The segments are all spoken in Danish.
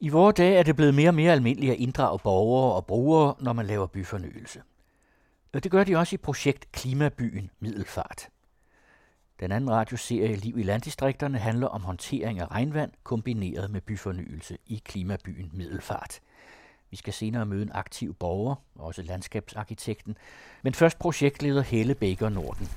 I vores dage er det blevet mere og mere almindeligt at inddrage borgere og brugere, når man laver byfornyelse. Og det gør de også i projekt Klimabyen Middelfart. Den anden radioserie Liv i landdistrikterne handler om håndtering af regnvand kombineret med byfornyelse i Klimabyen Middelfart. Vi skal senere møde en aktiv borger, også landskabsarkitekten, men først projektleder Helle Baker Norden.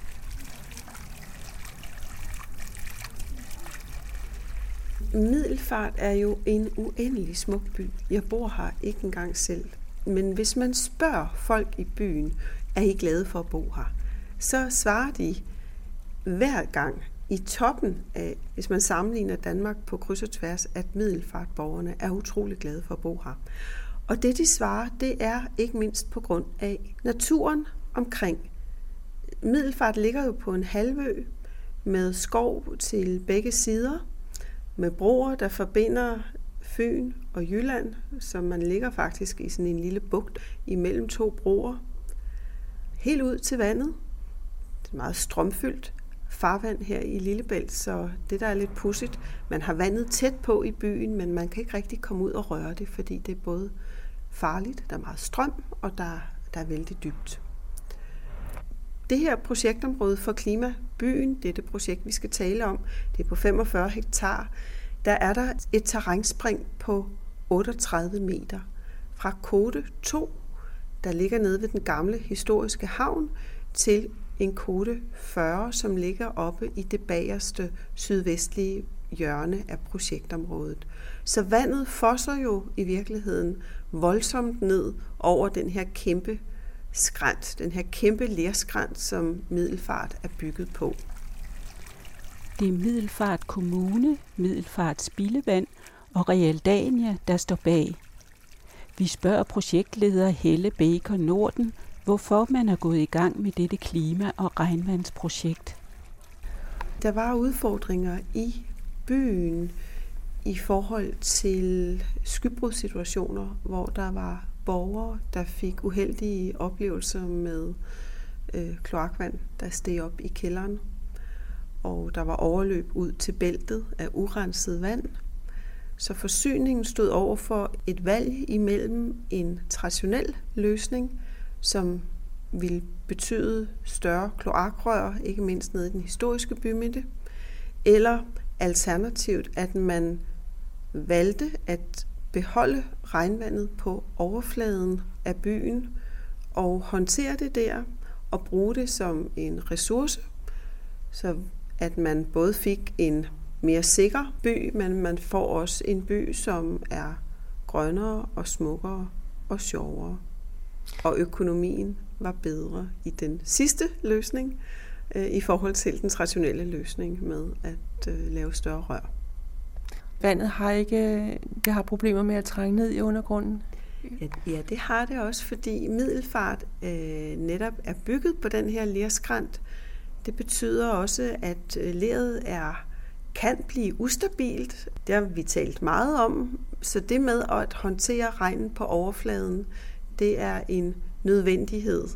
Middelfart er jo en uendelig smuk by. Jeg bor her ikke engang selv. Men hvis man spørger folk i byen, er I glade for at bo her? Så svarer de hver gang i toppen af, hvis man sammenligner Danmark på kryds og tværs, at middelfartborgerne er utrolig glade for at bo her. Og det de svarer, det er ikke mindst på grund af naturen omkring. Middelfart ligger jo på en halvø med skov til begge sider, med broer, der forbinder Fyn og Jylland, så man ligger faktisk i sådan en lille bugt imellem to broer, helt ud til vandet. Det er meget strømfyldt farvand her i Lillebælt, så det der er lidt pudsigt, man har vandet tæt på i byen, men man kan ikke rigtig komme ud og røre det, fordi det er både farligt, der er meget strøm, og der, der er vældig dybt. Det her projektområde for klima byen, det er det projekt, vi skal tale om, det er på 45 hektar, der er der et terrænspring på 38 meter. Fra Kode 2, der ligger nede ved den gamle historiske havn, til en kode 40, som ligger oppe i det bagerste sydvestlige hjørne af projektområdet. Så vandet fosser jo i virkeligheden voldsomt ned over den her kæmpe skrænt, den her kæmpe lerskrænt, som Middelfart er bygget på. Det er Middelfart Kommune, Middelfart Spildevand og Realdania, der står bag. Vi spørger projektleder Helle Baker Norden, hvorfor man er gået i gang med dette klima- og regnvandsprojekt. Der var udfordringer i byen i forhold til skybrudsituationer, hvor der var borgere, der fik uheldige oplevelser med øh, kloakvand, der steg op i kælderen. Og der var overløb ud til bæltet af urenset vand. Så forsyningen stod over for et valg imellem en traditionel løsning, som ville betyde større kloakrør, ikke mindst nede i den historiske bymidte, eller alternativt, at man valgte at beholde regnvandet på overfladen af byen og håndtere det der og bruge det som en ressource, så at man både fik en mere sikker by, men man får også en by, som er grønnere og smukkere og sjovere. Og økonomien var bedre i den sidste løsning øh, i forhold til den traditionelle løsning med at øh, lave større rør. Vandet har ikke det har problemer med at trænge ned i undergrunden? Ja, ja det har det også, fordi middelfart øh, netop er bygget på den her lerskrant. Det betyder også, at øh, leret er kan blive ustabilt. Det har vi talt meget om. Så det med at håndtere regnen på overfladen, det er en nødvendighed,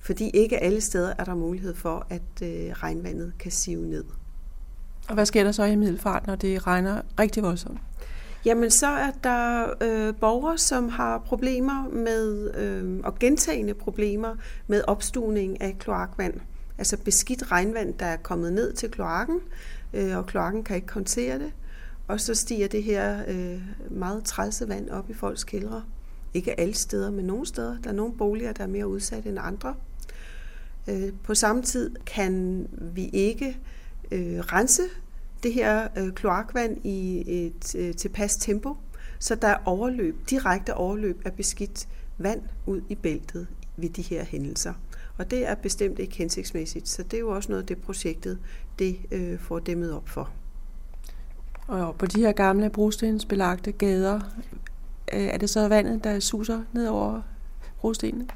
fordi ikke alle steder er der mulighed for, at øh, regnvandet kan sive ned. Og hvad sker der så i middelfart, når det regner rigtig voldsomt? Jamen så er der øh, borgere, som har problemer med, øh, og gentagende problemer med opstuning af kloakvand. Altså beskidt regnvand, der er kommet ned til kloakken, øh, og kloakken kan ikke håndtere det. Og så stiger det her øh, meget trælse vand op i folks kældre. Ikke alle steder, men nogle steder. Der er nogle boliger, der er mere udsatte end andre. Øh, på samme tid kan vi ikke øh, rense det her øh, kloakvand i et øh, tilpas tempo, så der er overløb, direkte overløb af beskidt vand ud i bæltet ved de her hændelser. Og det er bestemt ikke hensigtsmæssigt, så det er jo også noget det projektet, det øh, får dæmmet op for. Og på de her gamle brostensbelagte gader, øh, er det så vandet, der suser ned over brostenene?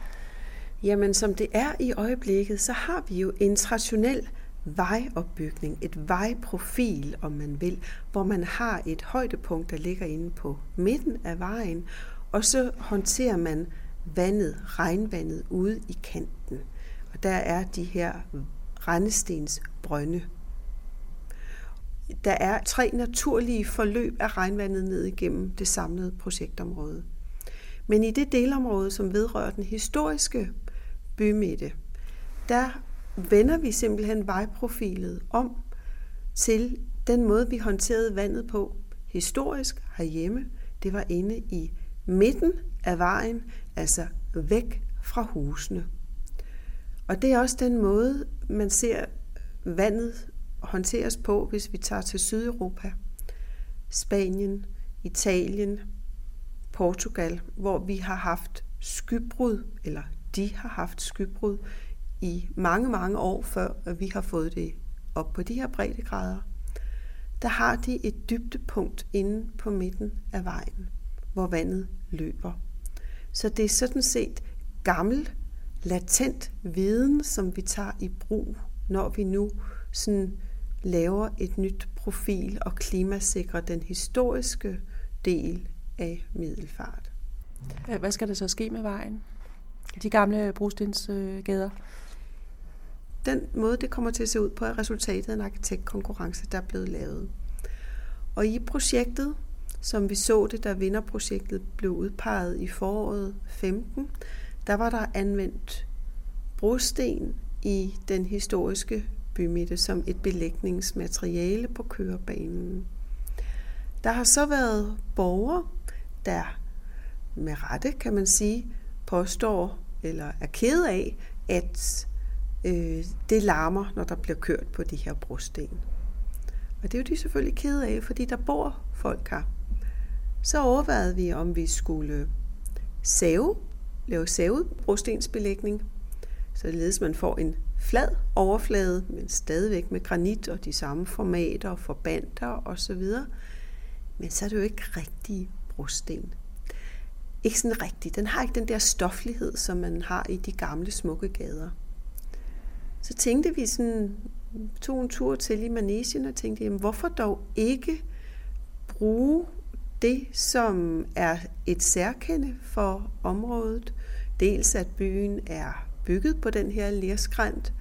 Jamen, som det er i øjeblikket, så har vi jo en traditionel vejopbygning, et vejprofil, om man vil, hvor man har et højdepunkt, der ligger inde på midten af vejen, og så håndterer man vandet, regnvandet ude i kanten. Og der er de her rendestens brønde. der er tre naturlige forløb af regnvandet ned igennem det samlede projektområde. Men i det delområde, som vedrører den historiske bymidte, der vender vi simpelthen vejprofilet om til den måde, vi håndterede vandet på historisk herhjemme. Det var inde i midten af vejen, altså væk fra husene. Og det er også den måde, man ser vandet håndteres på, hvis vi tager til Sydeuropa, Spanien, Italien, Portugal, hvor vi har haft skybrud, eller de har haft skybrud i mange, mange år, før vi har fået det op på de her breddegrader. Der har de et dybdepunkt inde på midten af vejen, hvor vandet løber. Så det er sådan set gammel, latent viden, som vi tager i brug, når vi nu sådan laver et nyt profil og klimasikrer den historiske del af middelfart. Hvad skal der så ske med vejen? De gamle brostensgader? Den måde, det kommer til at se ud på, er resultatet af en arkitektkonkurrence, der er blevet lavet. Og i projektet, som vi så det, da vinderprojektet blev udpeget i foråret 15, der var der anvendt brosten i den historiske bymidte som et belægningsmateriale på kørebanen. Der har så været borgere, der med rette, kan man sige, påstår eller er ked af, at øh, det larmer, når der bliver kørt på de her brosten. Og det er jo de selvfølgelig ked af, fordi der bor folk her. Så overvejede vi, om vi skulle save, lave savet brostensbelægning, således man får en flad overflade, men stadigvæk med granit og de samme formater, forbander osv. Men så er det jo ikke rigtig brosten. Ikke sådan rigtig. Den har ikke den der stoflighed, som man har i de gamle smukke gader. Så tænkte vi sådan, tog en tur til i Manesien og tænkte, jamen, hvorfor dog ikke bruge det, som er et særkende for området. Dels at byen er bygget på den her lerskrænt,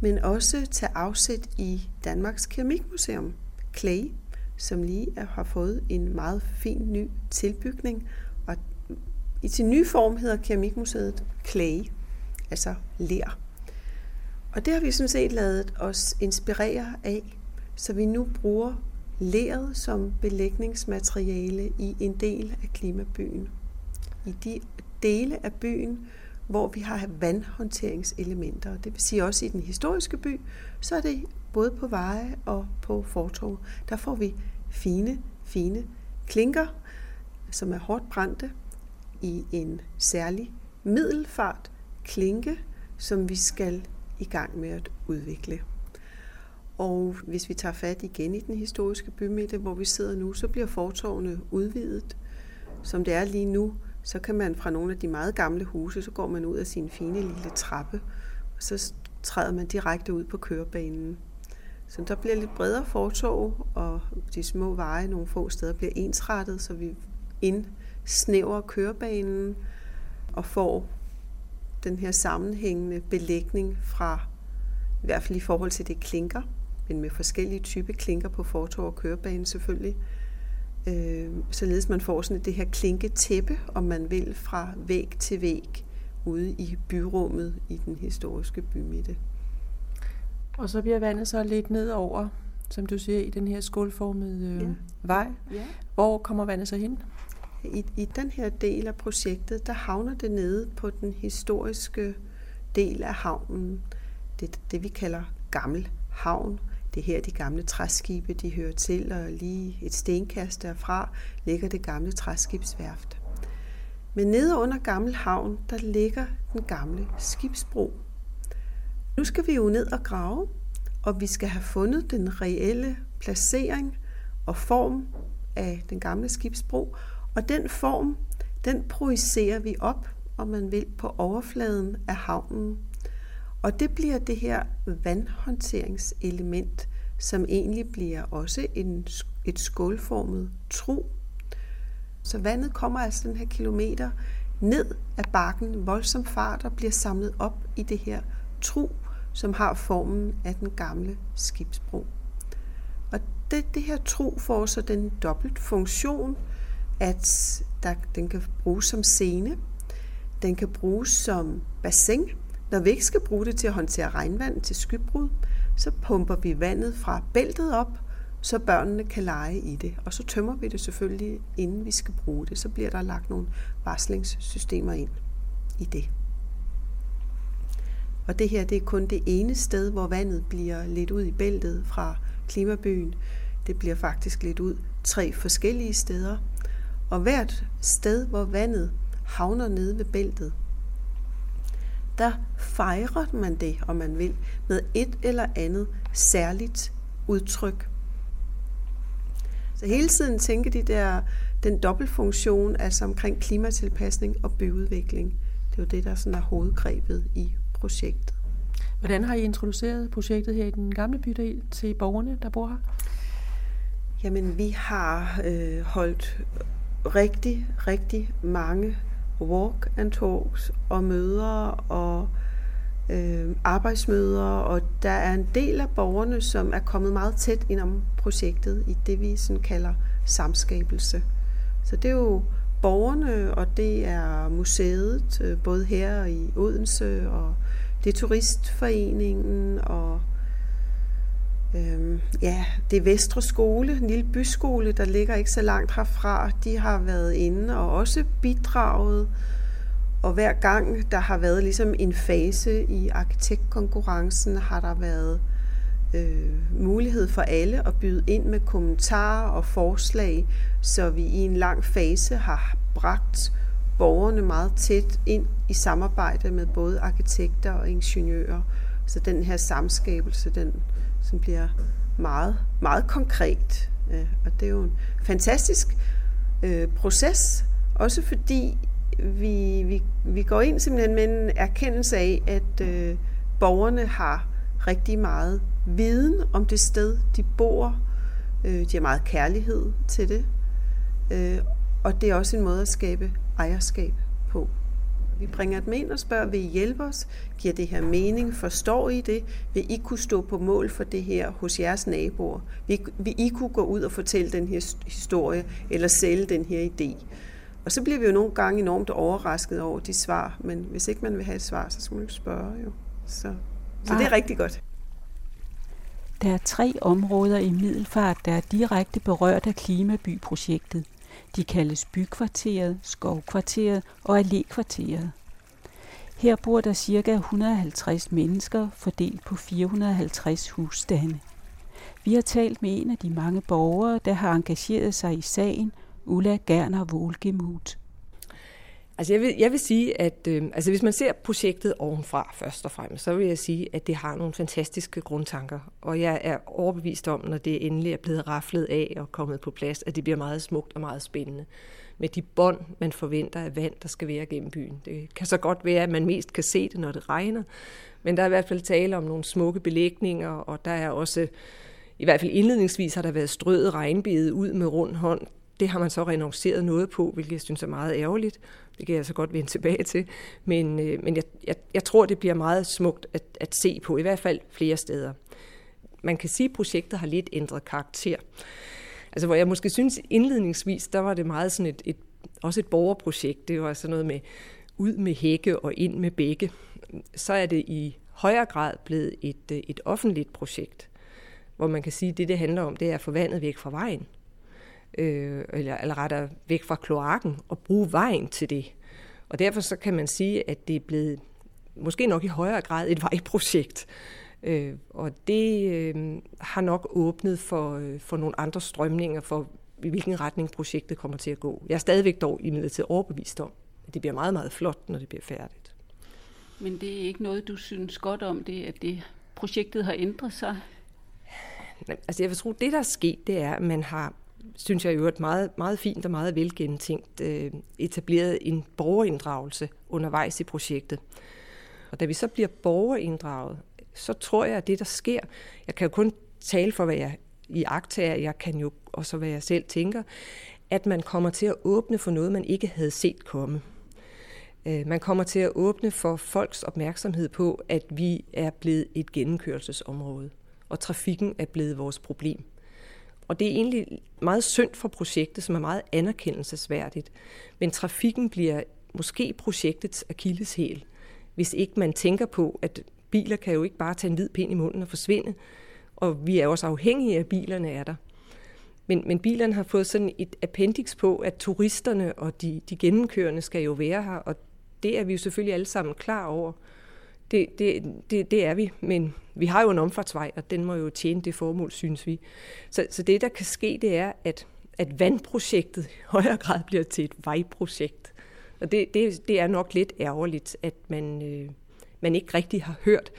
men også tage afsæt i Danmarks Keramikmuseum, Clay, som lige har fået en meget fin ny tilbygning. Og i sin nye form hedder Keramikmuseet Clay, altså ler. Og det har vi sådan set lavet os inspirere af, så vi nu bruger leret som belægningsmateriale i en del af klimabyen. I de dele af byen, hvor vi har vandhåndteringselementer. Det vil sige også i den historiske by, så er det både på veje og på fortov. Der får vi fine, fine klinker, som er hårdt brændte i en særlig middelfart klinke, som vi skal i gang med at udvikle. Og hvis vi tager fat igen i den historiske bymidte, hvor vi sidder nu, så bliver fortovene udvidet. Som det er lige nu, så kan man fra nogle af de meget gamle huse, så går man ud af sin fine lille trappe, og så træder man direkte ud på kørebanen. Så der bliver lidt bredere fortov, og de små veje nogle få steder bliver ensrettet, så vi indsnæver kørebanen og får den her sammenhængende belægning fra, i hvert fald i forhold til det klinker, men med forskellige typer klinker på fortov og kørebane selvfølgelig, øh, således man får sådan det her klinketæppe, om man vil, fra væg til væg ude i byrummet i den historiske bymitte. Og så bliver vandet så lidt ned over, som du siger, i den her skålformede øh, ja. vej. Ja. Hvor kommer vandet så hen? I, I den her del af projektet, der havner det nede på den historiske del af havnen. Det, det vi kalder Gammel Havn. Det er her, de gamle træskibe de hører til, og lige et stenkast derfra ligger det gamle træskibsværft. Men nede under Gammel Havn, der ligger den gamle skibsbro. Nu skal vi jo ned og grave, og vi skal have fundet den reelle placering og form af den gamle skibsbro, og den form, den projicerer vi op, om man vil, på overfladen af havnen. Og det bliver det her vandhåndteringselement, som egentlig bliver også en, et skålformet tro. Så vandet kommer altså den her kilometer ned af bakken, voldsom fart, og bliver samlet op i det her tro, som har formen af den gamle skibsbro. Og det, det her tro får så den dobbelt funktion, at der, den kan bruges som scene, den kan bruges som bassin. Når vi ikke skal bruge det til at håndtere regnvand til skybrud, så pumper vi vandet fra bæltet op, så børnene kan lege i det. Og så tømmer vi det selvfølgelig, inden vi skal bruge det. Så bliver der lagt nogle varslingssystemer ind i det. Og det her det er kun det ene sted, hvor vandet bliver lidt ud i bæltet fra klimabyen. Det bliver faktisk lidt ud tre forskellige steder. Og hvert sted, hvor vandet havner nede ved bæltet, der fejrer man det, om man vil, med et eller andet særligt udtryk. Så hele tiden tænker de der, den dobbeltfunktion, altså omkring klimatilpasning og byudvikling. Det er jo det, der sådan er hovedgrebet i projektet. Hvordan har I introduceret projektet her i den gamle bydel til borgerne, der bor her? Jamen, vi har øh, holdt rigtig, rigtig mange walk and talks og møder og øh, arbejdsmøder, og der er en del af borgerne, som er kommet meget tæt ind om projektet i det, vi sådan kalder samskabelse. Så det er jo borgerne, og det er museet, øh, både her i Odense, og det er turistforeningen, og øhm, ja, det er Vestre Skole, en lille byskole, der ligger ikke så langt herfra. De har været inde og også bidraget, og hver gang der har været ligesom en fase i arkitektkonkurrencen, har der været øh, mulighed for alle at byde ind med kommentarer og forslag, så vi i en lang fase har bragt borgerne meget tæt ind i samarbejde med både arkitekter og ingeniører. Så den her samskabelse, den sådan bliver meget, meget konkret. Ja, og det er jo en fantastisk øh, proces, også fordi vi, vi, vi går ind simpelthen med en erkendelse af, at øh, borgerne har rigtig meget viden om det sted, de bor. Øh, de har meget kærlighed til det. Øh, og det er også en måde at skabe ejerskab på. Vi bringer dem ind og spørger, vil I hjælpe os? Giver det her mening? Forstår I det? Vil I kunne stå på mål for det her hos jeres naboer? Vil, vil I kunne gå ud og fortælle den her historie, eller sælge den her idé? Og så bliver vi jo nogle gange enormt overrasket over de svar, men hvis ikke man vil have et svar, så skal man jo spørge jo. Så, så det er rigtig godt. Der er tre områder i Middelfart, der er direkte berørt af klimabyprojektet. De kaldes bykvarteret, skovkvarteret og allékvarteret. Her bor der ca. 150 mennesker fordelt på 450 husstande. Vi har talt med en af de mange borgere, der har engageret sig i sagen, Ulla Gerner Volgemut. Altså jeg vil, jeg vil sige, at øh, altså hvis man ser projektet ovenfra først og fremmest, så vil jeg sige, at det har nogle fantastiske grundtanker. Og jeg er overbevist om, når det endelig er blevet raflet af og kommet på plads, at det bliver meget smukt og meget spændende. Med de bånd, man forventer af vand, der skal være gennem byen. Det kan så godt være, at man mest kan se det, når det regner. Men der er i hvert fald tale om nogle smukke belægninger, og der er også, i hvert fald indledningsvis har der været strøet regnbede ud med rund hånd. Det har man så renonceret noget på, hvilket jeg synes er meget ærgerligt. Det kan jeg så godt vende tilbage til. Men, øh, men jeg, jeg, jeg tror, det bliver meget smukt at, at se på, i hvert fald flere steder. Man kan sige, at projektet har lidt ændret karakter. Altså, hvor jeg måske synes indledningsvis, der var det meget sådan et, et også et borgerprojekt. Det var sådan noget med ud med hække og ind med begge. Så er det i højere grad blevet et, øh, et offentligt projekt, hvor man kan sige, at det, det handler om, det er at få vandet væk fra vejen øh, eller, eller rettere væk fra kloakken, og bruge vejen til det. Og derfor så kan man sige, at det er blevet måske nok i højere grad et vejprojekt. Øh, og det øh, har nok åbnet for, øh, for nogle andre strømninger for, i hvilken retning projektet kommer til at gå. Jeg er stadigvæk dog imidlertid overbevist om, at det bliver meget, meget flot, når det bliver færdigt. Men det er ikke noget, du synes godt om, det at det projektet har ændret sig? Altså jeg vil tro, det der er sket, det er, at man har synes jeg i øvrigt, meget, meget fint og meget velgennemtænkt øh, etableret en borgerinddragelse undervejs i projektet. Og da vi så bliver borgerinddraget, så tror jeg, at det, der sker, jeg kan jo kun tale for, hvad jeg i aktager, jeg kan jo også, hvad jeg selv tænker, at man kommer til at åbne for noget, man ikke havde set komme. Øh, man kommer til at åbne for folks opmærksomhed på, at vi er blevet et gennemkørselsområde, og trafikken er blevet vores problem og det er egentlig meget synd for projektet, som er meget anerkendelsesværdigt. Men trafikken bliver måske projektets akilleshæl, hvis ikke man tænker på, at biler kan jo ikke bare tage en hvid pind i munden og forsvinde, og vi er også afhængige af, at bilerne er der. Men, men bilerne har fået sådan et appendix på, at turisterne og de, de gennemkørende skal jo være her, og det er vi jo selvfølgelig alle sammen klar over. Det, det, det, det er vi, men vi har jo en omfartsvej, og den må jo tjene det formål, synes vi. Så, så det, der kan ske, det er, at, at vandprojektet i højere grad bliver til et vejprojekt. Og det, det, det er nok lidt ærgerligt, at man, øh, man ikke rigtig har hørt,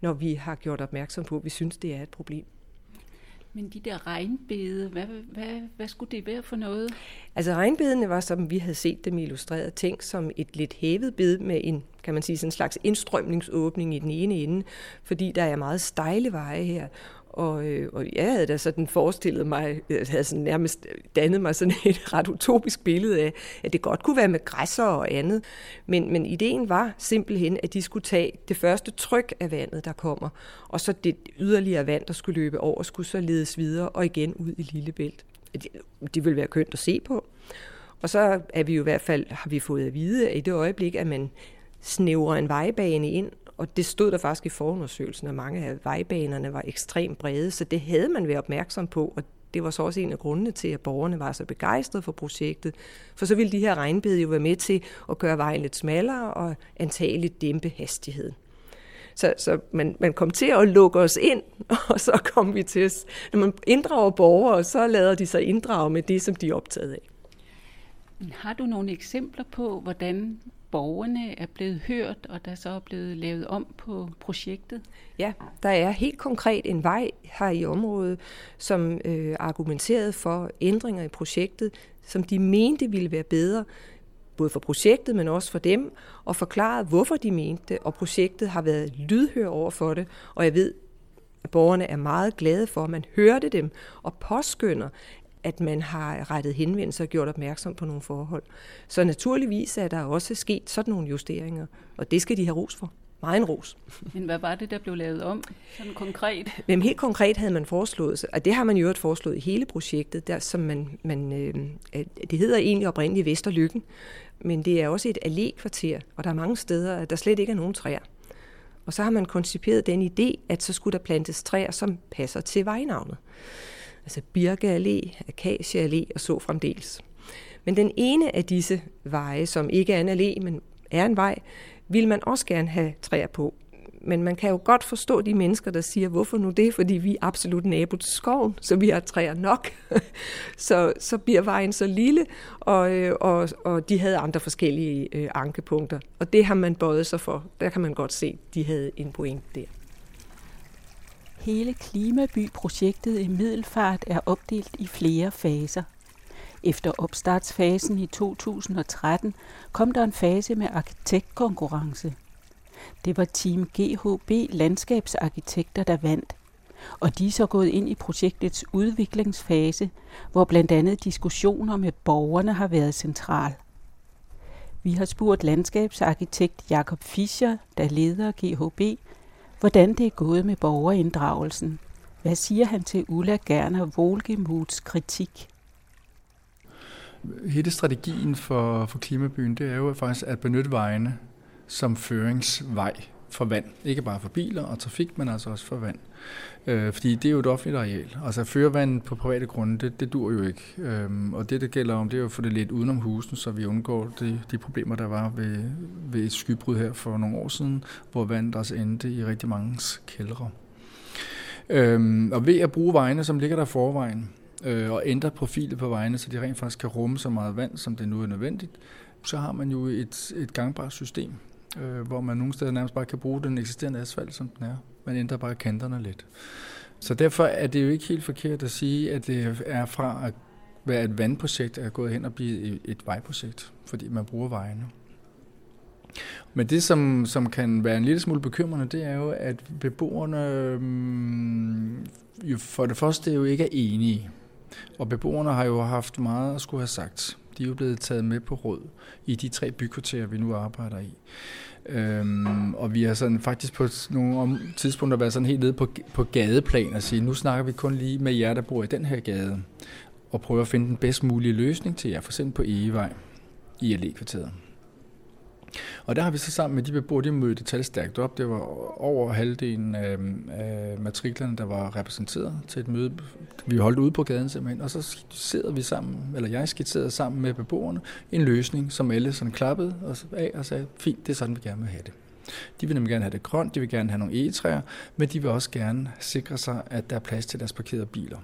når vi har gjort opmærksom på, at vi synes, det er et problem. Men de der regnbede, hvad, hvad, hvad skulle det være for noget? Altså regnbedene var, som vi havde set dem illustreret, tænkt som et lidt hævet bed med en, kan man sige, sådan en slags indstrømningsåbning i den ene ende, fordi der er meget stejle veje her. Og, øh, og jeg havde da sådan forestillet mig, jeg havde sådan nærmest dannet mig sådan et ret utopisk billede af, at det godt kunne være med græsser og andet. Men, men ideen var simpelthen, at de skulle tage det første tryk af vandet, der kommer, og så det yderligere vand, der skulle løbe over, skulle så ledes videre og igen ud i Lillebælt. Det, det ville være kønt at se på. Og så er vi jo i hvert fald, har vi fået at vide, at i det øjeblik, at man snævrer en vejbane ind og det stod der faktisk i forundersøgelsen, at mange af vejbanerne var ekstremt brede, så det havde man været opmærksom på, og det var så også en af grundene til, at borgerne var så begejstrede for projektet. For så ville de her regnbede jo være med til at gøre vejen lidt smallere og antageligt dæmpe hastigheden. Så, så man, man kom til at lukke os ind, og så kom vi til, når man inddrager borgere, så lader de sig inddrage med det, som de er optaget af. Har du nogle eksempler på, hvordan borgerne er blevet hørt, og der så er blevet lavet om på projektet? Ja, der er helt konkret en vej her i området, som øh, argumenterede for ændringer i projektet, som de mente ville være bedre, både for projektet, men også for dem, og forklarede, hvorfor de mente det, og projektet har været lydhør over for det, og jeg ved, at borgerne er meget glade for, at man hørte dem og påskynder, at man har rettet henvendelse og gjort opmærksom på nogle forhold. Så naturligvis er der også sket sådan nogle justeringer, og det skal de have ros for. Meget ros. Men hvad var det, der blev lavet om, sådan konkret? Jamen, helt konkret havde man foreslået, og det har man jo øvrigt foreslået i hele projektet, der, som man, man øh, det hedder egentlig oprindeligt Vesterlykken, men det er også et allé-kvarter, og der er mange steder, at der slet ikke er nogen træer. Og så har man konciperet den idé, at så skulle der plantes træer, som passer til vejnavnet altså Birke Allé, Akacia Allé og så fremdeles. Men den ene af disse veje, som ikke er en allé, men er en vej, vil man også gerne have træer på. Men man kan jo godt forstå de mennesker, der siger, hvorfor nu det? Fordi vi er absolut nabo til skoven, så vi har træer nok. så, så bliver vejen så lille, og, øh, og, og de havde andre forskellige øh, ankepunkter. Og det har man bøjet sig for. Der kan man godt se, de havde en point der. Hele Klimaby-projektet i Middelfart er opdelt i flere faser. Efter opstartsfasen i 2013 kom der en fase med arkitektkonkurrence. Det var Team GHB Landskabsarkitekter, der vandt. Og de er så gået ind i projektets udviklingsfase, hvor blandt andet diskussioner med borgerne har været central. Vi har spurgt landskabsarkitekt Jakob Fischer, der leder GHB, hvordan det er gået med borgerinddragelsen. Hvad siger han til Ulla Gerner Volgemuths kritik? Hele strategien for, for klimabyen, det er jo faktisk at benytte vejene som føringsvej for vand. Ikke bare for biler og trafik, men altså også for vand. Øh, fordi det er jo et offentligt areal. Altså at føre vand på private grunde, det, det dur jo ikke. Øh, og det, det gælder om, det er jo at få det lidt udenom husen, så vi undgår de, de problemer, der var ved, ved et skybrud her for nogle år siden, hvor vandet også endte i rigtig mange kældre. Øh, og ved at bruge vejene, som ligger der forvejen, øh, og ændre profilet på vejene, så de rent faktisk kan rumme så meget vand, som det nu er nødvendigt, så har man jo et, et gangbart system, øh, hvor man nogle steder nærmest bare kan bruge den eksisterende asfalt, som den er. Man ændrer bare kanterne lidt. Så derfor er det jo ikke helt forkert at sige, at det er fra at være et vandprojekt, er gået hen og blive et vejprojekt, fordi man bruger vejene. Men det, som, som kan være en lille smule bekymrende, det er jo, at beboerne øhm, jo for det første jo ikke er enige. Og beboerne har jo haft meget at skulle have sagt de er jo blevet taget med på råd i de tre bykvarterer, vi nu arbejder i. Øhm, og vi har sådan faktisk på nogle tidspunkter været sådan helt nede på, på gadeplan og sige, nu snakker vi kun lige med jer, der bor i den her gade, og prøver at finde den bedst mulige løsning til jer, for eksempel på Egevej i Allé-kvarteret. Og der har vi så sammen med de beboere, de mødte tal stærkt op. Det var over halvdelen af, af matriklerne, der var repræsenteret til et møde. Vi holdt ude på gaden simpelthen, og så skitserede vi sammen, eller jeg skitserede sammen med beboerne, en løsning, som alle sådan klappede af og sagde, fint, det er sådan, vi gerne vil have det. De vil nemlig gerne have det grønt, de vil gerne have nogle egetræer, men de vil også gerne sikre sig, at der er plads til deres parkerede biler.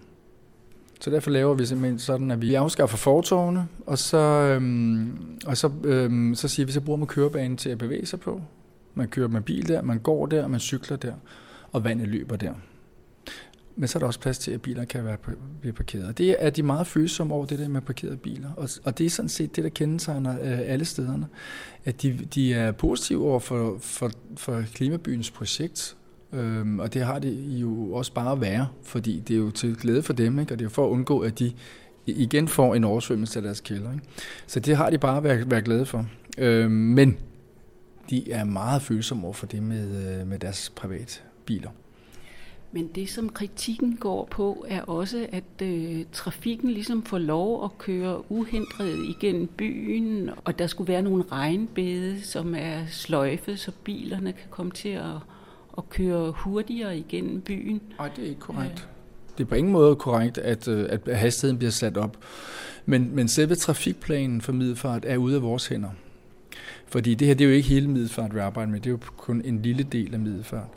Så derfor laver vi simpelthen sådan, at vi afskaffer fortovene, og så, øhm, og så, øhm, så siger vi, så bruger man kørebanen til at bevæge sig på. Man kører med bil der, man går der, man cykler der, og vandet løber der. Men så er der også plads til, at biler kan være blive parkeret. Det er de meget følsomme over det der med parkerede biler. Og, og det er sådan set det, der kendetegner øh, alle stederne. At de, de er positive over for, for, for Klimabyens projekt, Øhm, og det har det jo også bare at være, fordi det er jo til glæde for dem, ikke? og det er for at undgå, at de igen får en oversvømmelse af deres kælder. Ikke? Så det har de bare været, være glade for. Øhm, men de er meget følsomme over for det med, øh, med deres private biler. Men det, som kritikken går på, er også, at øh, trafikken ligesom får lov at køre uhindret igennem byen, og der skulle være nogle regnbede, som er sløjfet, så bilerne kan komme til at at køre hurtigere igennem byen. Nej, det er ikke korrekt. Det er på ingen måde korrekt, at, øh, at hastigheden bliver sat op. Men, men selve trafikplanen for Middelfart er ude af vores hænder. Fordi det her, det er jo ikke hele Middelfart, vi arbejder med. Det er jo kun en lille del af Middelfart.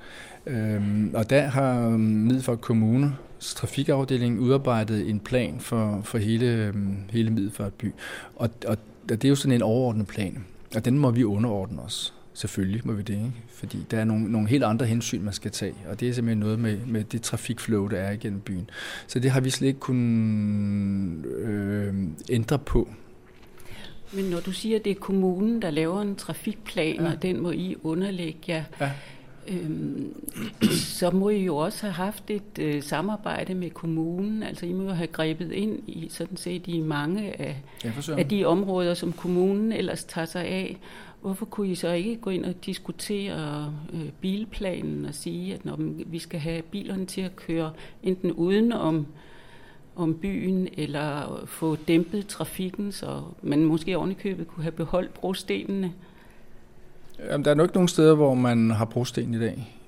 Øhm, og der har Middelfart Kommune trafikafdeling udarbejdet en plan for, for hele, øhm, hele Middelfart by. Og, og det er jo sådan en overordnet plan, og den må vi underordne os. Selvfølgelig må vi det, ikke? fordi der er nogle, nogle helt andre hensyn, man skal tage, og det er simpelthen noget med, med det trafikflow, der er igennem byen. Så det har vi slet ikke kunnet øh, ændre på. Men når du siger, at det er kommunen, der laver en trafikplan, ja. og den må I underlægge jer, ja. øhm, så må I jo også have haft et øh, samarbejde med kommunen. Altså I må jo have grebet ind i sådan set i mange af, ja, af de områder, som kommunen ellers tager sig af. Hvorfor kunne I så ikke gå ind og diskutere øh, bilplanen og sige, at når vi skal have bilerne til at køre enten uden om, om byen, eller få dæmpet trafikken, så man måske ovenikøbet kunne have beholdt brostenene? Jamen, der er nok ikke nogen steder, hvor man har brosten i dag.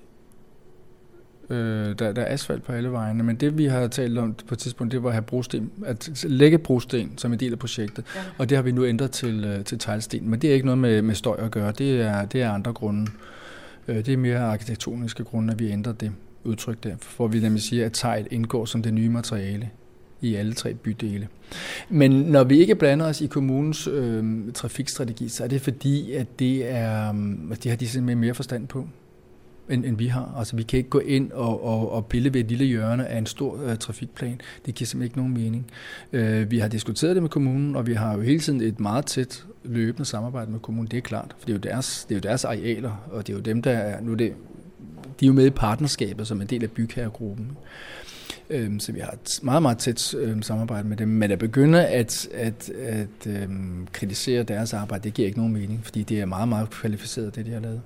Øh, der, der er asfalt på alle vejene, men det vi har talt om på et tidspunkt, det var at have brosten, at lægge brosten som en del af projektet, ja. og det har vi nu ændret til, øh, til teglsten. Men det er ikke noget med, med støj at gøre, det er, det er andre grunde. Øh, det er mere arkitektoniske grunde, at vi ændrer det udtryk der, for vi nemlig siger, at tegl indgår som det nye materiale i alle tre bydele. Men når vi ikke blander os i kommunens øh, trafikstrategi, så er det fordi, at det er, øh, det har de simpelthen mere forstand på end, end vi har. Altså, vi kan ikke gå ind og, og, og pille ved et lille hjørne af en stor uh, trafikplan. Det giver simpelthen ikke nogen mening. Uh, vi har diskuteret det med kommunen, og vi har jo hele tiden et meget tæt løbende samarbejde med kommunen. Det er klart, for det er jo deres, det er jo deres arealer, og det er jo dem, der er... Nu er det, de er jo med i partnerskabet som en del af bygherregruppen. Øhm, så vi har et meget, meget tæt øhm, samarbejde med dem. Men at begynde at, at, at øhm, kritisere deres arbejde, det giver ikke nogen mening, fordi det er meget, meget kvalificeret, det de har lavet.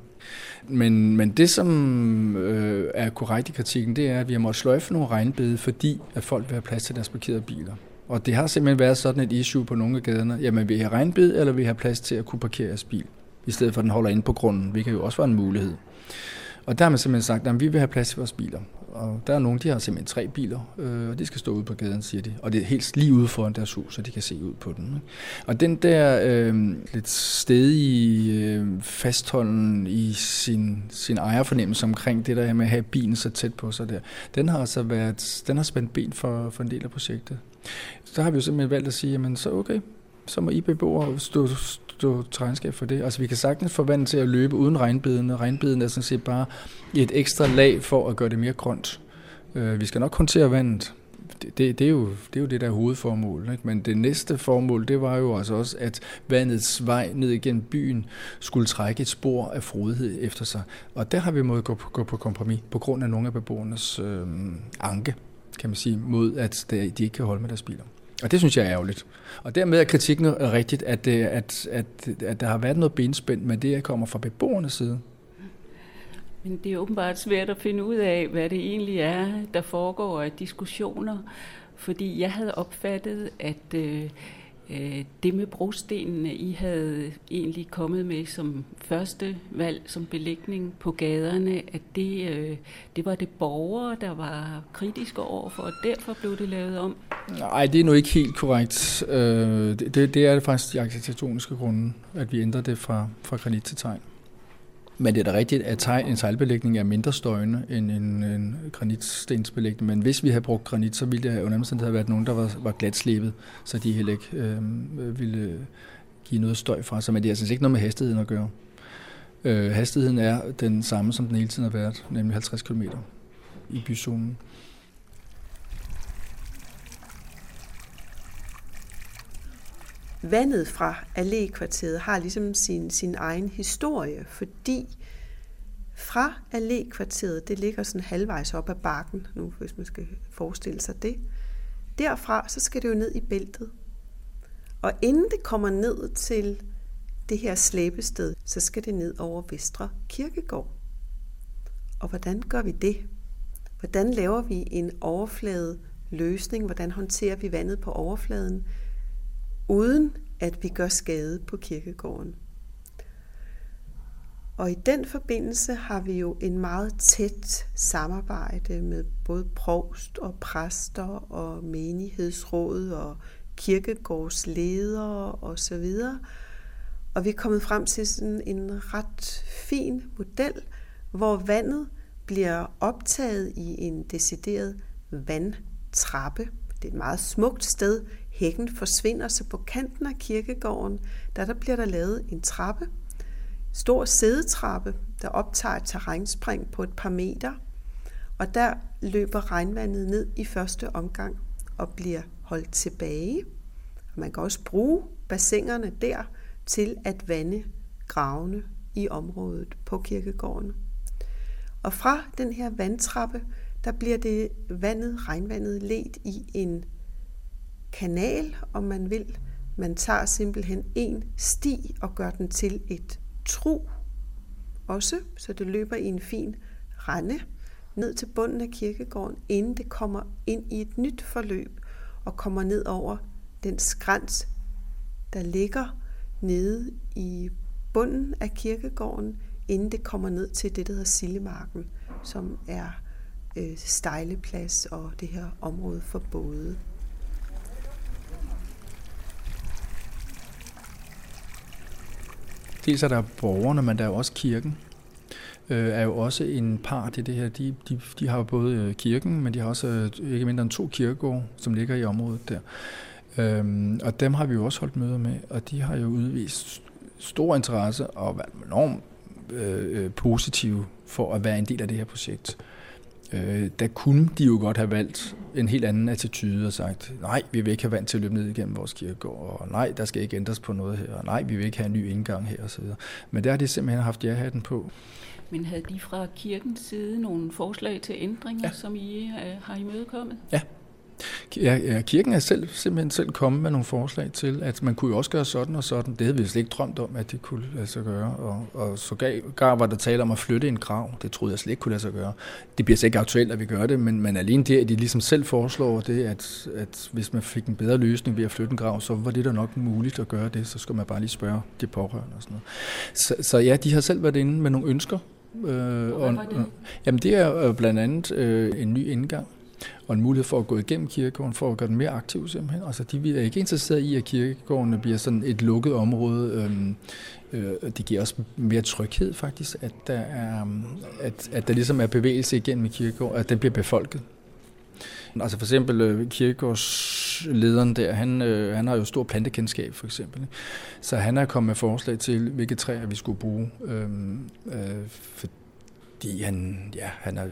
Men, men det, som øh, er korrekt i kritikken, det er, at vi har måttet sløjfe nogle regnbede, fordi at folk vil have plads til deres parkerede biler. Og det har simpelthen været sådan et issue på nogle af gaderne. Jamen, vil I have eller vil I have plads til at kunne parkere jeres bil? I stedet for, at den holder inde på grunden, hvilket jo også var en mulighed. Og der har man simpelthen sagt, at vi vil have plads til vores biler. Og der er nogen, de har simpelthen tre biler, øh, og de skal stå ude på gaden, siger de. Og det er helt lige ude foran deres hus, så de kan se ud på den. Ikke? Og den der øh, lidt stedige øh, fastholden i sin, sin ejerfornemmelse omkring det der med at have bilen så tæt på sig der, den har altså været, den har spændt ben for, for en del af projektet. Så har vi jo simpelthen valgt at sige, jamen så okay, så må I beboere stå, stå til regnskab for det. Altså vi kan sagtens forvandle til at løbe uden regnbeden, og regnbeden er sådan set bare et ekstra lag for at gøre det mere grønt. Øh, vi skal nok håndtere vandet. Det, det, det, er, jo, det er jo det, der hovedformål. Ikke? Men det næste formål, det var jo altså også, at vandets vej ned igennem byen skulle trække et spor af frodighed efter sig. Og der har vi måttet gå på, gå på kompromis på grund af nogle af beboernes øh, anke, kan man sige, mod at de ikke kan holde med deres biler. Og det synes jeg er ærgerligt. Og dermed er kritikken rigtigt, at, øh, at, at, at der har været noget benspænd men det, kommer fra beboernes side. Men det er åbenbart svært at finde ud af, hvad det egentlig er, der foregår af diskussioner. Fordi jeg havde opfattet, at øh, Øh, det med brostenene, I havde egentlig kommet med som første valg, som belægning på gaderne, at det, øh, det var det borgere, der var kritiske overfor, og derfor blev det lavet om? Nej, det er nu ikke helt korrekt. Øh, det, det er faktisk de arkitektoniske grunde, at vi ændrer det fra, fra granit til tegn. Men det er da rigtigt, at en sejlbelægning er mindre støjende end en, en granitstensbelægning. Men hvis vi havde brugt granit, så ville det under have været nogen, der var, var glatslebet, så de heller ikke øh, ville give noget støj fra sig. Men det er altså ikke noget med hastigheden at gøre. Øh, hastigheden er den samme, som den hele tiden har været, nemlig 50 km i byzonen. Vandet fra Allé-kvarteret har ligesom sin, sin egen historie, fordi fra Allé-kvarteret, det ligger sådan halvvejs op ad bakken, nu hvis man skal forestille sig det, derfra så skal det jo ned i bæltet. Og inden det kommer ned til det her slæbested, så skal det ned over Vestre Kirkegård. Og hvordan gør vi det? Hvordan laver vi en overflade løsning? Hvordan håndterer vi vandet på overfladen? Uden at vi gør skade på kirkegården. Og i den forbindelse har vi jo en meget tæt samarbejde med både provst og præster og menighedsråd og kirkegårdsledere osv. Og vi er kommet frem til sådan en ret fin model, hvor vandet bliver optaget i en decideret vandtrappe. Det er et meget smukt sted Hækken forsvinder, så på kanten af kirkegården, der, der bliver der lavet en trappe, stor sædetrappe, der optager et terrænspring på et par meter, og der løber regnvandet ned i første omgang og bliver holdt tilbage. Og man kan også bruge bassinerne der til at vande gravene i området på kirkegården. Og fra den her vandtrappe, der bliver det vandet, regnvandet let i en kanal, om man vil. Man tager simpelthen en sti og gør den til et tro også, så det løber i en fin rende ned til bunden af kirkegården, inden det kommer ind i et nyt forløb og kommer ned over den skrans, der ligger nede i bunden af kirkegården, inden det kommer ned til det, der hedder Sillemarken, som er øh, stejleplads og det her område for både. Dels er der borgerne, men der er jo også kirken øh, er jo også en part i det her. De, de, de har både øh, kirken, men de har også øh, ikke mindre end to kirkegårde, som ligger i området der. Øhm, og dem har vi jo også holdt møder med, og de har jo udvist stor interesse og været enormt øh, øh, positive for at være en del af det her projekt øh, der kunne de jo godt have valgt en helt anden attitude og sagt, nej, vi vil ikke have vand til at løbe ned igennem vores kirkegård, og nej, der skal ikke ændres på noget her, og nej, vi vil ikke have en ny indgang her osv. Men der har de simpelthen haft ja-hatten på. Men havde de fra kirkens side nogle forslag til ændringer, ja. som I øh, har imødekommet? Ja, Ja, kirken er selv, simpelthen selv kommet med nogle forslag til, at man kunne jo også gøre sådan og sådan. Det havde vi slet ikke drømt om, at det kunne lade sig gøre. Og, og så gar var der tale om at flytte en grav. Det troede jeg slet ikke kunne lade sig gøre. Det bliver så ikke aktuelt, at vi gør det, men, men alene det, at de ligesom selv foreslår det, at, at hvis man fik en bedre løsning ved at flytte en grav, så var det da nok muligt at gøre det. Så skulle man bare lige spørge de pårørende og sådan noget. Så, så ja, de har selv været inde med nogle ønsker. Øh, og, og? Jamen det er blandt andet øh, en ny indgang og en mulighed for at gå igennem kirkegården, for at gøre den mere aktiv simpelthen. Altså, de er ikke interesseret i, at kirkegården bliver sådan et lukket område. Øhm, øh, det giver også mere tryghed faktisk, at der, er, at, at der ligesom er bevægelse igennem i kirkegården, at den bliver befolket. Altså for eksempel øh, kirkegårdslederen der, han, øh, han har jo stor plantekendskab for eksempel. Så han er kommet med forslag til, hvilke træer vi skulle bruge. Øhm, øh, fordi han, ja, han er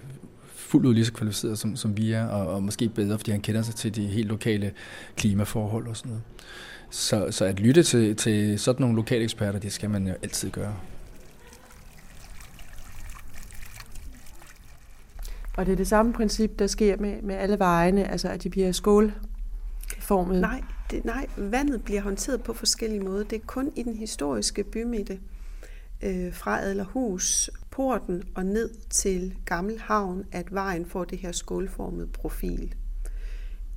fuldt ud lige så kvalificeret, som, som vi er, og, og måske bedre, fordi han kender sig til de helt lokale klimaforhold og sådan noget. Så, så at lytte til, til sådan nogle lokale eksperter, det skal man jo altid gøre. Og det er det samme princip, der sker med, med alle vejene, altså at de bliver skål formet? Nej, det, nej, vandet bliver håndteret på forskellige måder. Det er kun i den historiske bymidte, øh, fra Adlerhus, porten og ned til Gammel Havn, at vejen får det her skålformede profil.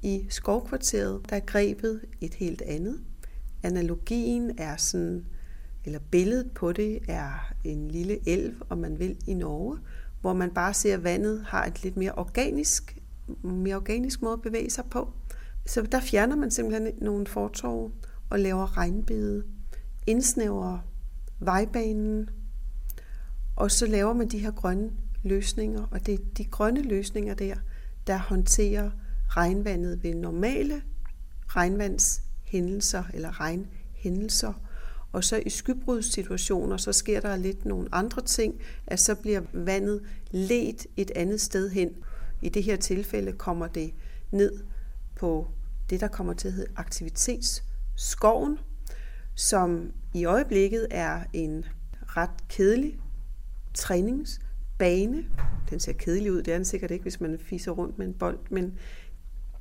I skovkvarteret, der er grebet et helt andet. Analogien er sådan, eller billedet på det er en lille elv, om man vil, i Norge, hvor man bare ser, at vandet har et lidt mere organisk, mere organisk måde at bevæge sig på. Så der fjerner man simpelthen nogle fortorve og laver regnbede, indsnæver vejbanen, og så laver man de her grønne løsninger, og det er de grønne løsninger der, der håndterer regnvandet ved normale regnvandshændelser eller regnhændelser. Og så i skybrudssituationer, så sker der lidt nogle andre ting, at så bliver vandet ledt et andet sted hen. I det her tilfælde kommer det ned på det, der kommer til at hedde aktivitetsskoven, som i øjeblikket er en ret kedelig træningsbane. Den ser kedelig ud, det er den sikkert ikke, hvis man fiser rundt med en bold, men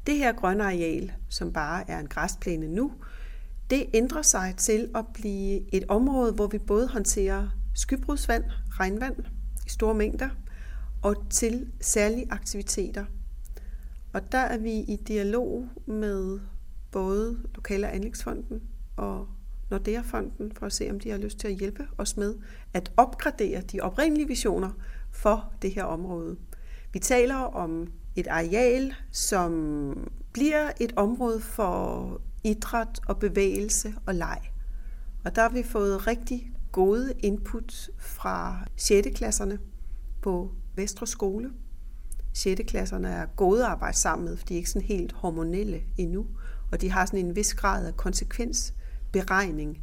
det her grønne areal, som bare er en græsplæne nu, det ændrer sig til at blive et område, hvor vi både håndterer skybrudsvand, regnvand i store mængder, og til særlige aktiviteter. Og der er vi i dialog med både Lokale Anlægsfonden og Nordea-fonden for at se, om de har lyst til at hjælpe os med at opgradere de oprindelige visioner for det her område. Vi taler om et areal, som bliver et område for idræt og bevægelse og leg. Og der har vi fået rigtig gode input fra 6. klasserne på Vestre Skole. 6. klasserne er gode at arbejde sammen med, for de er ikke sådan helt hormonelle endnu, og de har sådan en vis grad af konsekvens beregning,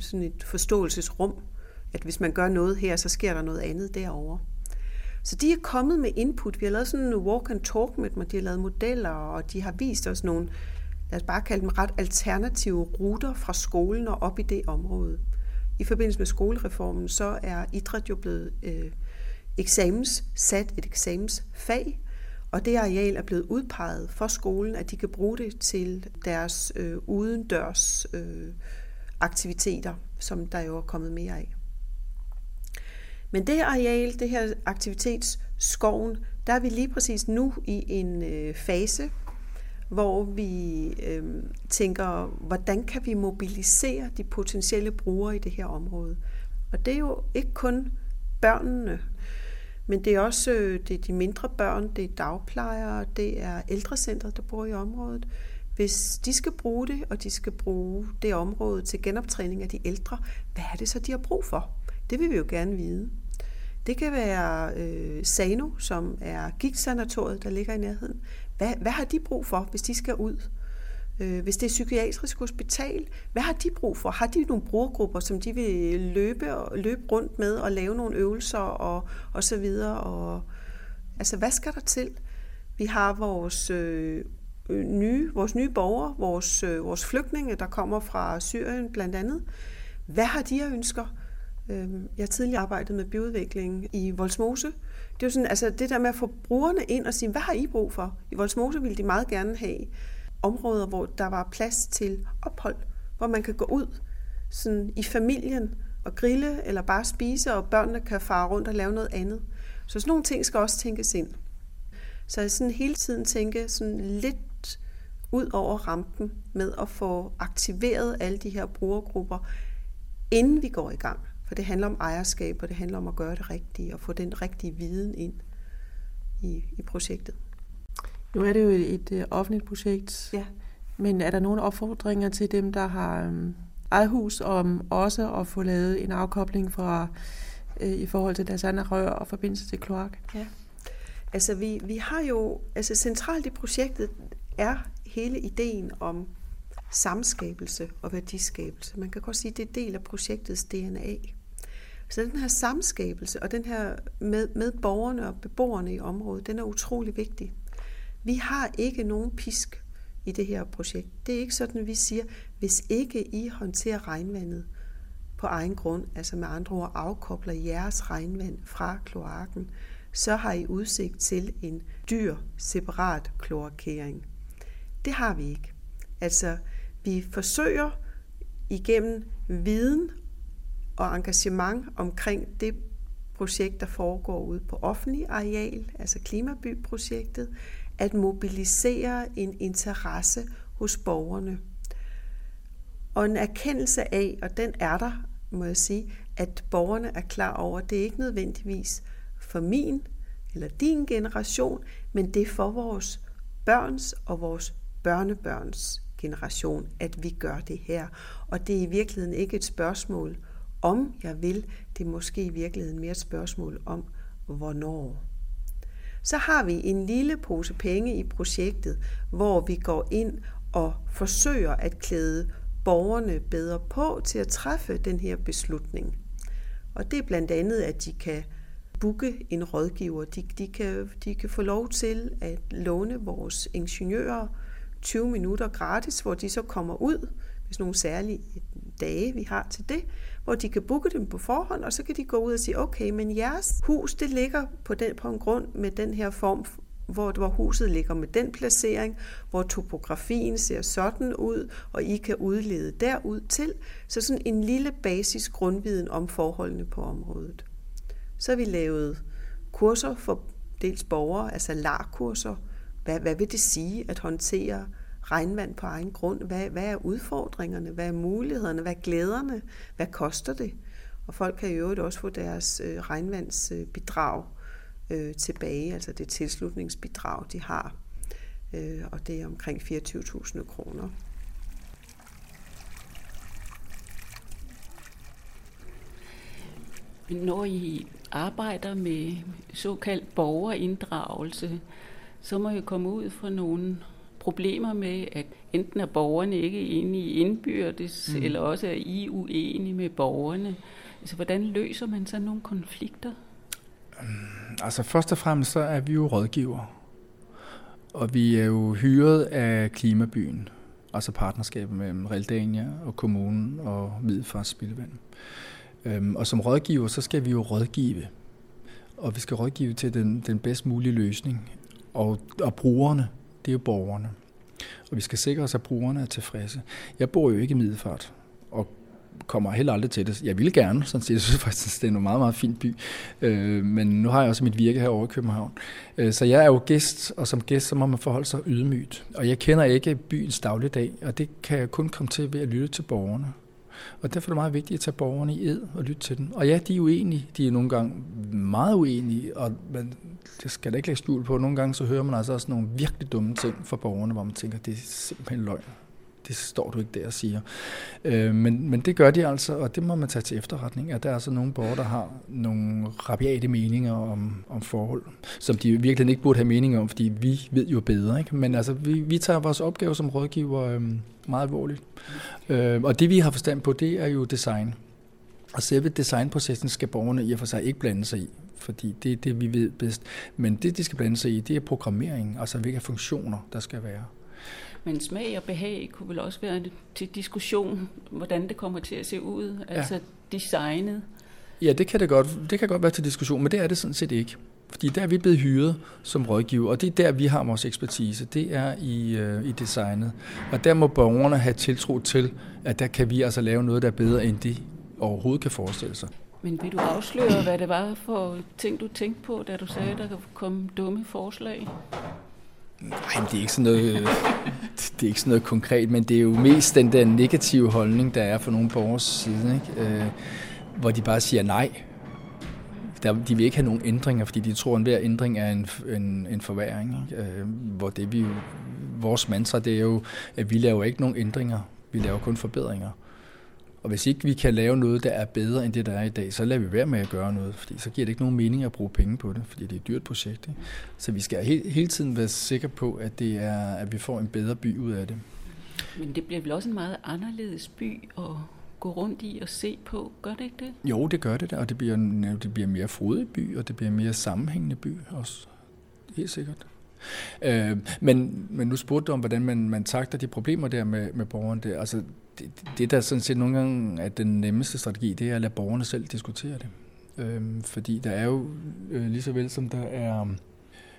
sådan et forståelsesrum, at hvis man gør noget her, så sker der noget andet derovre. Så de er kommet med input. Vi har lavet sådan en walk and talk med dem, og de har lavet modeller, og de har vist os nogle, lad os bare kalde dem ret alternative ruter fra skolen og op i det område. I forbindelse med skolereformen, så er idræt jo blevet øh, eksamens, sat et eksamensfag, og det areal er blevet udpeget for skolen, at de kan bruge det til deres øh, udendørs øh, aktiviteter, som der jo er kommet mere af. Men det her areal, det her aktivitetsskoven, der er vi lige præcis nu i en øh, fase, hvor vi øh, tænker, hvordan kan vi mobilisere de potentielle brugere i det her område. Og det er jo ikke kun børnene, men det er også øh, det er de mindre børn, det er dagplejere, det er ældrecentret, der bor i området. Hvis de skal bruge det, og de skal bruge det område til genoptræning af de ældre, hvad er det så, de har brug for? Det vil vi jo gerne vide. Det kan være øh, Sano, som er gigtsanatoriet, der ligger i nærheden. Hvad, hvad har de brug for, hvis de skal ud? Øh, hvis det er psykiatrisk hospital, hvad har de brug for? Har de nogle brugergrupper, som de vil løbe, og, løbe rundt med og lave nogle øvelser og, og så videre? Og, altså, hvad skal der til? Vi har vores øh, øh nye, vores nye borgere, vores, øh, vores flygtninge, der kommer fra Syrien blandt andet. Hvad har de af ønsker? Øhm, jeg har tidligere arbejdet med byudvikling i Volsmose. Det er jo sådan, altså det der med at få brugerne ind og sige, hvad har I brug for? I Volsmose ville de meget gerne have områder, hvor der var plads til ophold, hvor man kan gå ud sådan i familien og grille eller bare spise, og børnene kan fare rundt og lave noget andet. Så sådan nogle ting skal også tænkes ind. Så jeg sådan hele tiden tænke sådan lidt ud over rampen med at få aktiveret alle de her brugergrupper, inden vi går i gang. For det handler om ejerskab, og det handler om at gøre det rigtige, og få den rigtige viden ind i, i projektet. Nu er det jo et, et øh, offentligt projekt, ja. men er der nogle opfordringer til dem, der har um, eget hus, om også at få lavet en afkobling fra uh, i forhold til deres andre rør og forbindelse til kloak? Ja. Altså vi, vi har jo, altså centralt i projektet er hele ideen om samskabelse og værdiskabelse. Man kan godt sige, at det er del af projektets DNA. Så den her samskabelse og den her med, med borgerne og beboerne i området, den er utrolig vigtig. Vi har ikke nogen pisk i det her projekt. Det er ikke sådan, at vi siger, hvis ikke I håndterer regnvandet på egen grund, altså med andre ord afkobler jeres regnvand fra kloakken, så har I udsigt til en dyr, separat kloakering. Det har vi ikke. Altså, vi forsøger igennem viden og engagement omkring det projekt, der foregår ude på offentlig areal, altså Klimabyprojektet, at mobilisere en interesse hos borgerne. Og en erkendelse af, og den er der, må jeg sige, at borgerne er klar over, at det er ikke nødvendigvis for min eller din generation, men det er for vores børns og vores børnebørns generation, at vi gør det her. Og det er i virkeligheden ikke et spørgsmål om jeg vil, det er måske i virkeligheden mere et spørgsmål om hvornår. Så har vi en lille pose penge i projektet, hvor vi går ind og forsøger at klæde borgerne bedre på til at træffe den her beslutning. Og det er blandt andet, at de kan booke en rådgiver. De, de, kan, de kan få lov til at låne vores ingeniører 20 minutter gratis, hvor de så kommer ud, hvis nogle særlige dage vi har til det, hvor de kan booke dem på forhånd, og så kan de gå ud og sige, okay, men jeres hus, det ligger på, den, på en grund med den her form, hvor, hvor huset ligger med den placering, hvor topografien ser sådan ud, og I kan udlede derud til. Så sådan en lille basis grundviden om forholdene på området. Så har vi lavet kurser for dels borgere, altså LAR-kurser. Hvad, hvad vil det sige at håndtere regnvand på egen grund? Hvad, hvad er udfordringerne? Hvad er mulighederne? Hvad er glæderne? Hvad koster det? Og folk kan i øvrigt også få deres øh, regnvandsbidrag øh, tilbage, altså det tilslutningsbidrag, de har. Øh, og det er omkring 24.000 kroner. Når I arbejder med såkaldt borgerinddragelse, så må I komme ud for nogle problemer med, at enten er borgerne ikke enige i indbyrdes, mm. eller også er I uenige med borgerne. Altså, hvordan løser man så nogle konflikter? Mm, altså, først og fremmest så er vi jo rådgiver. Og vi er jo hyret af Klimabyen, altså partnerskabet mellem Realdania og kommunen og Middelfars Spildevand. Øhm, og som rådgiver, så skal vi jo rådgive. Og vi skal rådgive til den, den bedst mulige løsning. Og, og brugerne, det er jo borgerne. Og vi skal sikre os, at brugerne er tilfredse. Jeg bor jo ikke i Middelfart, og kommer heller aldrig til det. Jeg ville gerne, sådan set. Jeg synes faktisk, det er en meget, meget fin by. Øh, men nu har jeg også mit virke herovre i København. Øh, så jeg er jo gæst, og som gæst, så må man forholde sig ydmygt. Og jeg kender ikke byens dagligdag, og det kan jeg kun komme til ved at lytte til borgerne. Og derfor er det meget vigtigt at tage borgerne i ed og lytte til dem. Og ja, de er uenige. De er nogle gange meget uenige, og man, det skal da ikke lægge skjul på. Nogle gange så hører man altså også nogle virkelig dumme ting fra borgerne, hvor man tænker, det er simpelthen løgn. Det står du ikke der og siger. Øh, men, men det gør de altså, og det må man tage til efterretning, at der er altså nogle borgere, der har nogle rabiate meninger om, om forhold, som de virkelig ikke burde have meninger om, fordi vi ved jo bedre. Ikke? Men altså, vi, vi tager vores opgave som rådgiver øh, meget alvorligt. Øh, og det vi har forstand på, det er jo design. Og selve designprocessen skal borgerne i og for sig ikke blande sig i, fordi det er det, vi ved bedst. Men det, de skal blande sig i, det er programmering, altså hvilke funktioner der skal være. Men smag og behag kunne vel også være til diskussion, hvordan det kommer til at se ud, ja. altså designet. Ja, det kan, det, godt, det kan godt være til diskussion, men det er det sådan set ikke. Fordi der er vi blevet hyret som rådgiver, og det er der, vi har vores ekspertise. Det er i, øh, i designet. Og der må borgerne have tiltro til, at der kan vi altså lave noget, der er bedre, end de overhovedet kan forestille sig. Men vil du afsløre, hvad det var for ting, du tænkte på, da du sagde, at der kom dumme forslag? Nej, det er ikke sådan noget, det er ikke sådan noget konkret, men det er jo mest den der negative holdning, der er for nogle borgers side, ikke? Øh, hvor de bare siger nej. Der, de vil ikke have nogen ændringer, fordi de tror, at hver ændring er en, en, en forværing. Ikke? Øh, hvor det vi vores mantra, det er jo, at vi laver ikke nogen ændringer, vi laver kun forbedringer. Og hvis ikke vi kan lave noget, der er bedre end det, der er i dag, så lader vi være med at gøre noget, fordi så giver det ikke nogen mening at bruge penge på det, fordi det er et dyrt projekt. Ikke? Så vi skal hele, hele tiden være sikre på, at, det er, at vi får en bedre by ud af det. Men det bliver vel også en meget anderledes by at gå rundt i og se på, gør det ikke det? Jo, det gør det, og det bliver, det bliver mere frodig by, og det bliver mere sammenhængende by også. Helt sikkert. Øh, men, men nu spurgte du om, hvordan man, man takter de problemer der med, med borgeren. Der. Altså, det, det, der sådan set nogle gange er den nemmeste strategi, det er at lade borgerne selv diskutere det. Øhm, fordi der er jo, øh, lige så vel som der er,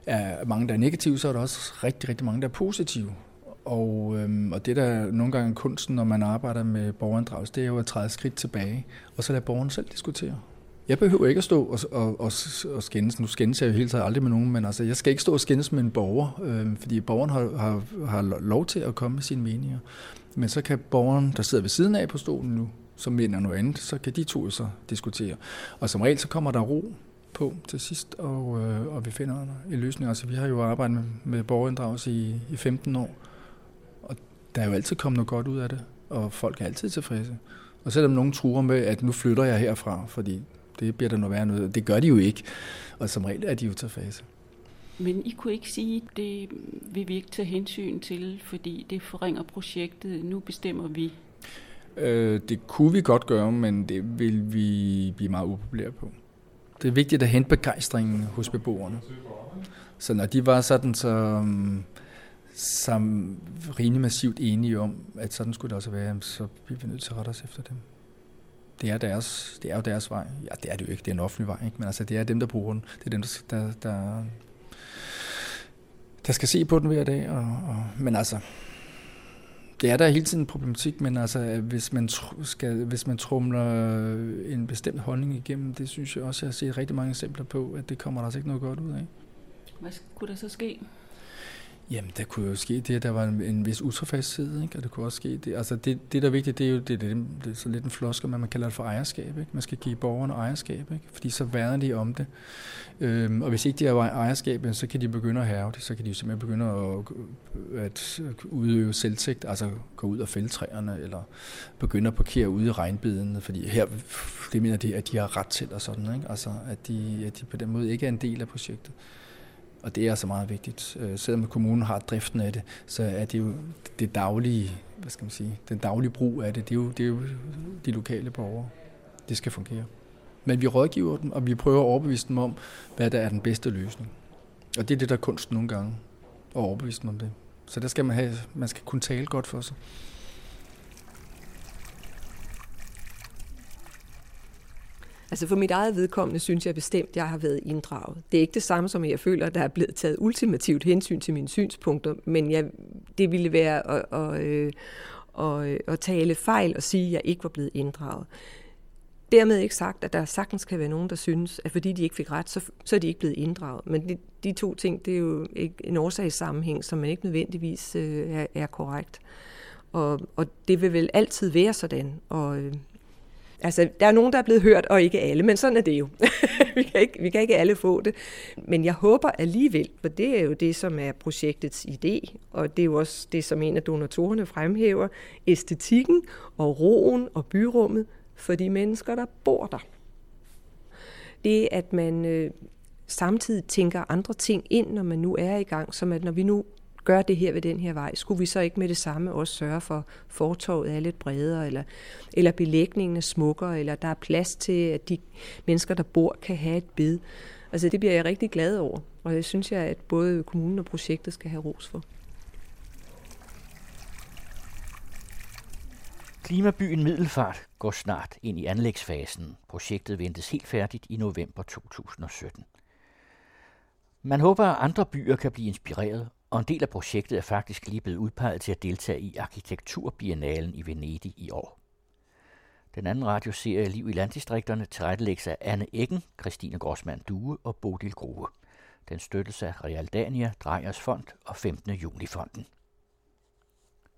er mange, der er negative, så er der også rigtig, rigtig mange, der er positive. Og, øhm, og det der nogle gange er kunsten, når man arbejder med borgerinddragelse, det er jo at træde skridt tilbage, og så lade borgerne selv diskutere. Jeg behøver ikke at stå og, og, og, og skændes. Nu skændes jeg jo hele tiden aldrig med nogen, men altså, jeg skal ikke stå og skændes med en borger, øh, fordi borgeren har, har, har lov til at komme med sine meninger. Men så kan borgeren, der sidder ved siden af på stolen nu, som mener noget andet, så kan de to så diskutere. Og som regel så kommer der ro på til sidst, og, øh, og vi finder en løsning. Altså, vi har jo arbejdet med, med borgerinddragelse i, i 15 år, og der er jo altid kommet noget godt ud af det, og folk er altid tilfredse. Og selvom nogen truer med, at nu flytter jeg herfra, fordi det bliver der noget værre noget, det gør de jo ikke, og som regel er de jo tilfredse. Men I kunne ikke sige, at det vil vi ikke tage hensyn til, fordi det forringer projektet. Nu bestemmer vi. Øh, det kunne vi godt gøre, men det vil vi blive meget upopulære på. Det er vigtigt at hente begejstringen hos beboerne. Så når de var sådan så, så rimelig massivt enige om, at sådan skulle det også være, så bliver vi nødt til at rette os efter dem. Det er, deres, det er jo deres vej. Ja, det er det jo ikke. Det er en offentlig vej, ikke? men altså, det er dem, der bruger den. Det er dem, der, der, der skal se på den hver dag. Og, og, men altså, det er der hele tiden en problematik, men altså, hvis man, skal, hvis man trumler en bestemt holdning igennem, det synes jeg også, jeg har set rigtig mange eksempler på, at det kommer der altså ikke noget godt ud af. Hvad kunne der så ske? Jamen, der kunne jo ske det, at der var en, en vis utilfredshed, ikke? og det kunne også ske det. Altså, det, det der er vigtigt, det er jo det, det, det er så lidt en flosker, men man kalder det for ejerskab. Ikke? Man skal give borgerne ejerskab, ikke? fordi så værner de om det. Øhm, og hvis ikke de har ejerskab, så kan de begynde at have det, så kan de jo simpelthen begynde at, at udøve selvtægt, altså gå ud og fælde træerne, eller begynde at parkere ude i regnbiden, fordi her, det mener de, at de har ret til, og sådan, ikke? Altså, at de, at de på den måde ikke er en del af projektet. Og det er altså meget vigtigt. Øh, selvom kommunen har driften af det, så er det jo det daglige, hvad skal man sige, den daglige brug af det, det er jo, det er jo de lokale borgere. Det skal fungere. Men vi rådgiver dem, og vi prøver at overbevise dem om, hvad der er den bedste løsning. Og det er det, der er kunst nogle gange, at overbevise dem om det. Så der skal man have, man skal kunne tale godt for sig. Altså for mit eget vedkommende synes jeg bestemt, at jeg har været inddraget. Det er ikke det samme som, at jeg føler, at der er blevet taget ultimativt hensyn til mine synspunkter, men jeg, det ville være at, at, øh, at, at, at tale fejl og sige, at jeg ikke var blevet inddraget. Dermed ikke sagt, at der sagtens kan være nogen, der synes, at fordi de ikke fik ret, så, så er de ikke blevet inddraget. Men de, de to ting, det er jo ikke en årsagssammenhæng, som man ikke nødvendigvis øh, er, er korrekt. Og, og det vil vel altid være sådan. Og, øh, Altså, der er nogen, der er blevet hørt, og ikke alle, men sådan er det jo. vi, kan ikke, vi kan ikke alle få det. Men jeg håber alligevel, for det er jo det, som er projektets idé, og det er jo også det, som en af donatorerne fremhæver, æstetikken og roen og byrummet for de mennesker, der bor der. Det, at man øh, samtidig tænker andre ting ind, når man nu er i gang, som at når vi nu gør det her ved den her vej, skulle vi så ikke med det samme også sørge for, at fortorvet er lidt bredere, eller, eller belægningen er smukkere, eller der er plads til, at de mennesker, der bor, kan have et bed. Altså det bliver jeg rigtig glad over, og det synes jeg, at både kommunen og projektet skal have ros for. Klimabyen Middelfart går snart ind i anlægsfasen. Projektet ventes helt færdigt i november 2017. Man håber, at andre byer kan blive inspireret og en del af projektet er faktisk lige blevet udpeget til at deltage i Arkitekturbiennalen i Venedig i år. Den anden radioserie Liv i landdistrikterne tilrettelægges af Anne Eggen, Christine Grossmann Due og Bodil Grove. Den støttes af Realdania, Drejers Fond og 15. Juni Fonden.